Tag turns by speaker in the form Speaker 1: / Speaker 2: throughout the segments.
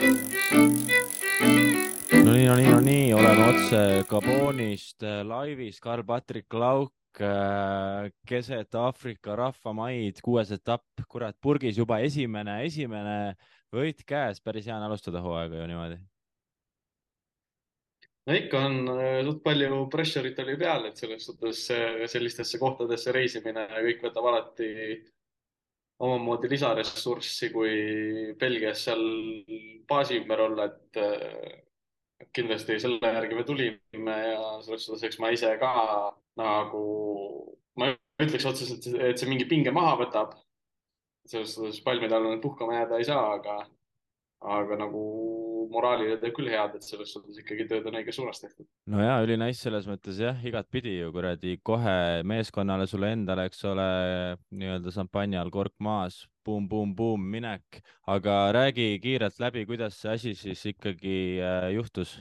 Speaker 1: no nii, no nii, no nii, oleme otse Gabonist äh, laivis, Karl-Patrik Lauk äh, keset Aafrika rahvamaid, kuues etapp, kurat, purgis juba esimene, esimene võit käes, päris hea on alustada hooaega ju niimoodi.
Speaker 2: no ikka on äh, suht palju pressure'it oli peal, et selles suhtes sellistesse kohtadesse reisimine kõik võtab alati omamoodi lisaressurssi, kui Belgias seal baasi ümber olla, et kindlasti selle järgi me tulime ja selles suhtes, eks ma ise ka nagu, ma ütleks otseselt, et see mingi pinge maha võtab. selles suhtes palmide all puhkama jääda ei saa, aga, aga nagu moraalile teeb küll head, et selles suhtes ikkagi tööd on õiges suunas tehtud.
Speaker 1: no ja ülinais selles mõttes jah, igatpidi ju kuradi kohe meeskonnale, sulle endale, eks ole, nii-öelda šampanja all kork maas, buum-buum-buum, minek, aga räägi kiirelt läbi, kuidas see asi siis ikkagi äh, juhtus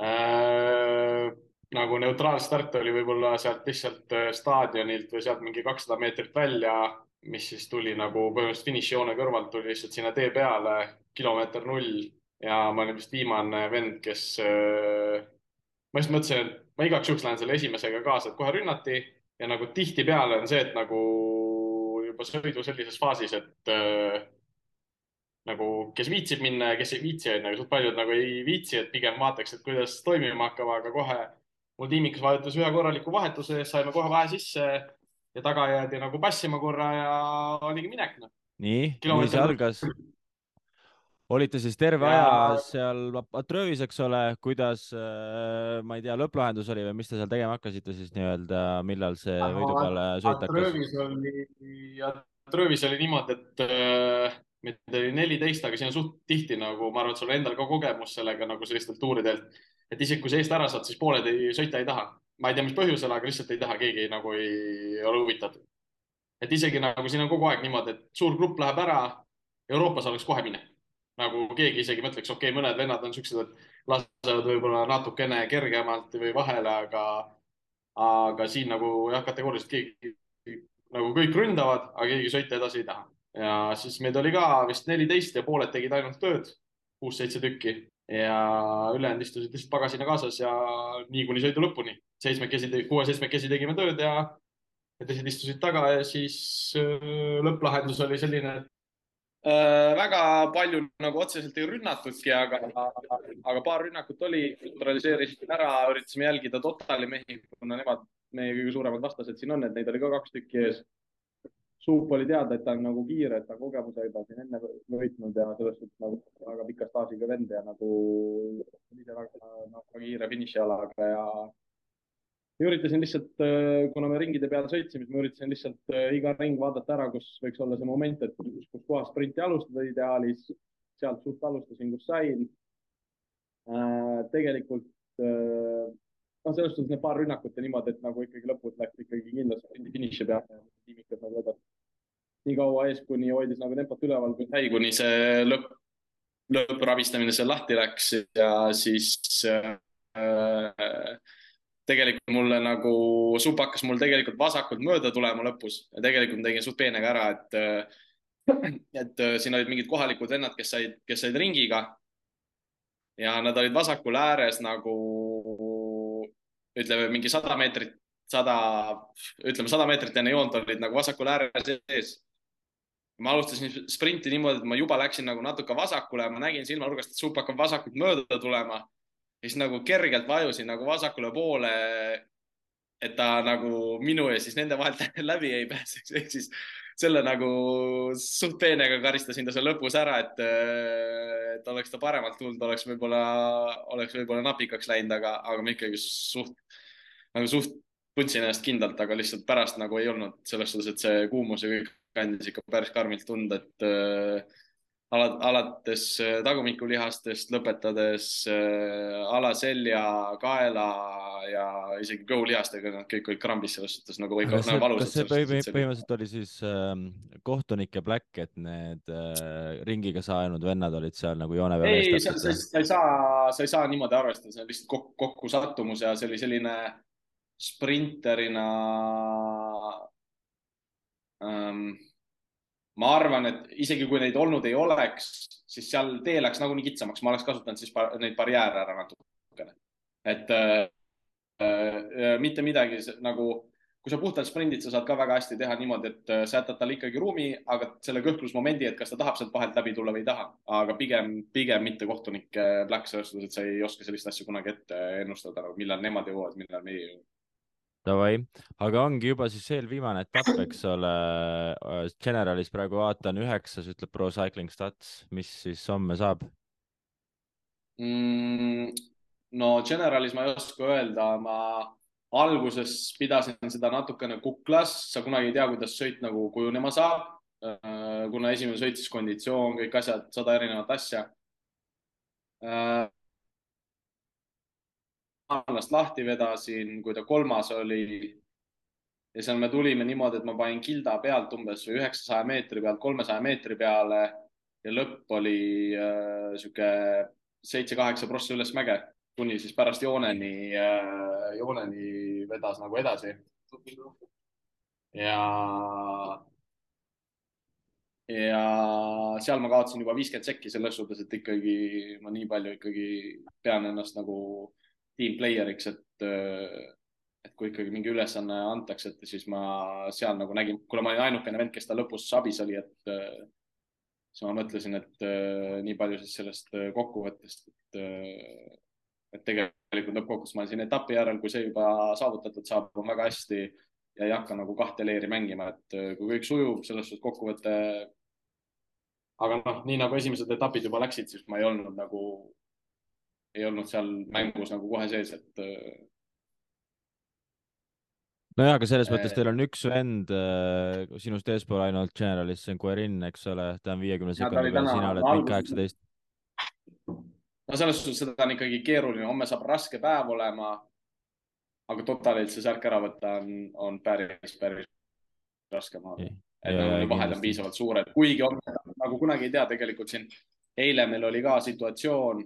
Speaker 2: äh,? nagu neutraalstart oli võib-olla sealt lihtsalt äh, staadionilt või sealt mingi kakssada meetrit välja, mis siis tuli nagu põhimõtteliselt finišijoone kõrvalt tuli lihtsalt sinna tee peale, kilomeeter null ja ma olin vist viimane vend, kes äh,, ma just mõtlesin, et ma igaks juhuks lähen selle esimesega kaasa, et kohe rünnati. Ja nagu tihtipeale on see, et nagu juba sõidu sellises faasis, et äh, nagu kes viitsib minna ja kes ei viitsi, on ju, suht paljud nagu ei viitsi, et pigem vaataks, et kuidas toimima hakkab, aga kohe mul tiimikas vajutas ühe korraliku vahetuse, saime kohe vahe sisse ja taga jäädi nagu passima korra ja oligi minek no..
Speaker 1: nii, nii see algas olite siis terve ja... aja seal patröövis, eks ole, kuidas, äh, ma ei tea, lõpplahendus oli või mis te seal tegema hakkasite siis nii-öelda, millal see võidu peale sõit hakkas?
Speaker 2: patröövis oli, patröövis oli niimoodi, et äh, meid oli neliteist, aga siin on suht tihti nagu, ma arvan, et sul endal ka kogemus sellega nagu sellistelt tuuridelt, et isegi kui sa eest ära saad, siis pooled ei, sõita ei taha. ma ei tea, mis põhjusel, aga lihtsalt ei taha, keegi nagu ei ole huvitatud. et isegi nagu siin on kogu aeg niimoodi, et suur grupp läheb ära, Euroopas oleks kohe minek nagu keegi isegi mõtleks, okei okay,, mõned vennad on siuksed, et lasevad võib-olla natukene kergemalt või vahele, aga, aga siin nagu jah, kategooriliselt keegi nagu kõik ründavad, aga keegi sõita edasi ei taha. ja siis meid oli ka vist neliteist ja pooled tegid ainult tööd, kuus-seitse tükki ja ülejäänud istusid lihtsalt pagasina kaasas ja nii kuni sõidu lõpuni. seitsmekesi, kuue-seitsmekesi tegime tööd ja teised istusid taga ja siis äh, lõpplahendus oli selline, et väga palju nagu otseselt ei rünnatudki, aga, aga paar rünnakut oli, neutraliseerisime ära, üritasime jälgida Totali mehi, kuna nemad meie kõige suuremad vastased siin on, et neid oli ka kaks tükki ees. Suup oli teada, et ta on nagu kiire, et ta kogemuse juba siin enne võitnud ja selles suhtes nagu väga pika staažiga vend ja nagu ise väga, väga kiire finišialaga ja ma üritasin lihtsalt, äh, kuna me ringide peal sõitsime, siis ma üritasin lihtsalt äh, iga ring vaadata ära, kus võiks olla see moment, et kus, kus kohas sprinti alustada ideaalis. sealt suht alustasin, kus sain. Äh, tegelikult noh, selles suhtes need paar rünnakut ja niimoodi, et nagu ikkagi lõpus läks ikkagi kindlasti finiši peale. tiimikas nagu vedas nii kaua ees, kuni hoidis nagu tempot üleval, kui sai, kuni see lõpp, lõppravistamine seal lahti läks ja siis äh, tegelikult mulle nagu supp hakkas mul tegelikult vasakult mööda tulema lõpus ja tegelikult tegin suht peenega ära, et, äh, et äh, siin olid mingid kohalikud vennad, kes said, kes said ringiga. ja nad olid vasakul ääres nagu ütleme mingi sada meetrit, sada, ütleme sada meetrit enne joont olid nagu vasakul ääres ees. ma alustasin sprinti niimoodi, et ma juba läksin nagu natuke vasakule, ma nägin silmanurgast, et supp hakkab vasakult mööda tulema siis nagu kergelt vajusin nagu vasakule poole, et ta nagu minu ja siis nende vahelt läbi ei pääseks, ehk siis selle nagu suht peenega karistasin ta seal lõpus ära, et, et oleks ta paremalt tulnud, oleks võib-olla, oleks võib-olla napikaks läinud, aga, aga ma ikkagi suht nagu suht tundsin ennast kindlalt, aga lihtsalt pärast nagu ei olnud selles suhtes, et see kuumus ja kõik andis ikka päris karmilt tunda, et alates äh, tagumikulihastest, lõpetades äh, alaselja, kaela ja isegi kõhulihastega, nad kõik olid krambis selles suhtes nagu või
Speaker 1: nagu valusad. kas see põhimõtteliselt oli siis äh, kohtunike black, et need äh, ringiga saanud vennad olid seal nagu joone peal?
Speaker 2: ei, sa, sa, sa ei saa, sa ei saa niimoodi arvestada, see on lihtsalt kokku, kokkusattumus ja see oli selline sprinterina ähm, ma arvan, et isegi kui neid olnud ei oleks, siis seal tee läks nagunii kitsamaks, ma oleks kasutanud siis neid barjääre ära natukene. et äh, äh, mitte midagi nagu kui sa puhtalt sprindid, sa saad ka väga hästi teha niimoodi, et äh, sa jätad talle ikkagi ruumi, aga selle kõhklusmomendi, et kas ta tahab sealt vahelt läbi tulla või ei taha, aga pigem, pigem mitte kohtunike Black selles suhtes, et sa ei oska sellist asja kunagi ette ennustada, nagu millal nemad jõuavad, millal meie jõuame.
Speaker 1: Davai, aga ongi juba siis eelviimane etapp, eks ole. Äh, Generalis praegu vaatan üheksas, ütleb Pro Cycling Stats, mis siis homme saab
Speaker 2: mm,? no Generalis ma ei oska öelda, ma alguses pidasin seda natukene kuklas, sa kunagi ei tea, kuidas sõit nagu kujunema saab. Äh, kuna esimene sõit, siis konditsioon, kõik asjad, sada erinevat asja. Ennast lahti vedasin, kui ta kolmas oli. ja seal me tulime niimoodi, et ma panin kilda pealt umbes üheksasaja meetri pealt kolmesaja meetri peale ja lõpp oli äh, sihuke seitse-kaheksa prossa üles mäge kuni siis pärast jooneni, äh, jooneni vedas nagu edasi. ja, ja seal ma kaotasin juba viiskümmend sekki selles suhtes, et ikkagi ma nii palju ikkagi pean ennast nagu team player'iks, et, äh, et kui ikkagi mingi ülesanne antakse, et siis ma seal nagu nägin, kuna ma olin ainukene vend, kes ta lõpus abis oli, et äh, siis ma mõtlesin, et nii palju siis sellest kokkuvõttest, et et tegelikult lõppkokkuvõttes ma olen siin etapi järel, kui see juba saavutatud saab, on väga hästi ja ei hakka nagu kahte leeri mängima, et äh, kui kõik sujub, selles suhtes kokkuvõte. aga noh, nii nagu esimesed etapid juba läksid, siis ma ei olnud nagu, ei olnud seal mängus nagu kohe sees, et. Äh,
Speaker 1: nojah, aga selles mõttes teil on üks vend äh, sinust eespool ainult Generalis, see on Guerin, eks ole, ta on viiekümne sekundi peal, sina oled mingi kaheksateist
Speaker 2: no selles suhtes seda on ikkagi keeruline, homme saab raske päev olema. aga totalilt see särk ära võtta on, on päris, päris raske, ma arvan. et need vahed on piisavalt suured, kuigi on, nagu kunagi ei tea, tegelikult siin eile meil oli ka situatsioon,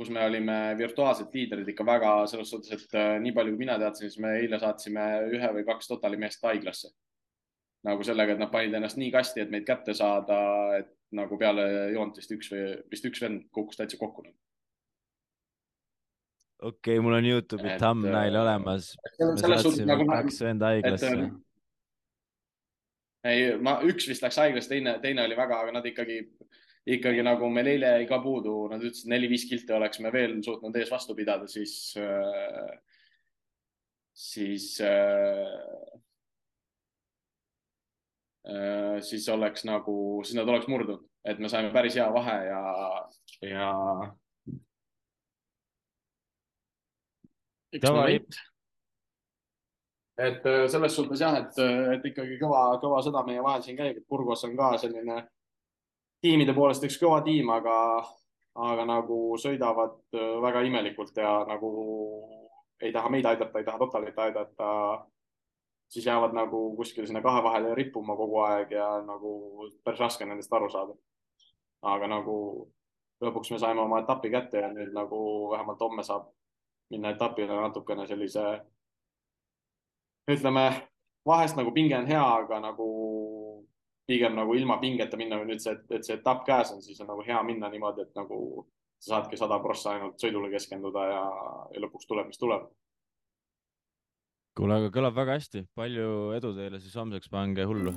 Speaker 2: kus me olime virtuaalsed liidrid ikka väga selles suhtes, et äh, nii palju, kui mina teadsin, siis me eile saatsime ühe või kaks totali meest haiglasse. nagu sellega, et nad panid ennast nii kasti, et meid kätte saada, et nagu peale joont vist üks või vist üks vend kukkus täitsa kokku.
Speaker 1: okei okay,, mul on Youtube'i thumbnail äh, olemas. nagu, kaks venda haiglasse.
Speaker 2: Ähm, ei, ma, üks vist läks haiglasse, teine, teine oli väga, aga nad ikkagi, ikkagi nagu meil eile jäi ka puudu, nad ütlesid neli-viis kilti oleksime veel suutnud ees vastu pidada, siis äh,, siis äh, Äh, siis oleks nagu, siis nad oleks murdnud, et me saime päris hea vahe ja, ja. üks moment. et selles suhtes jah, et, et ikkagi kõva, kõva sõda meie vahel siin käib, et Burgos on ka selline tiimide poolest üks kõva tiim, aga, aga nagu sõidavad äh, väga imelikult ja nagu ei taha meid aidata, ei taha Totalit aidata siis jäävad nagu kuskil sinna kahe vahele rippuma kogu aeg ja nagu päris raske nendest aru saada. aga nagu lõpuks me saime oma etapi kätte ja nüüd nagu vähemalt homme saab minna etapile natukene sellise, ütleme vahest nagu pinge on hea, aga nagu pigem nagu ilma pingeta minna või nüüd see, et see etapp käes on, siis on nagu hea minna niimoodi, et nagu sa saadki sada prossa ainult sõidule keskenduda ja, ja lõpuks tuleb, mis tuleb.
Speaker 1: Kuule, aga kõlab väga hästi, palju edu teile siis homseks, pange hullu.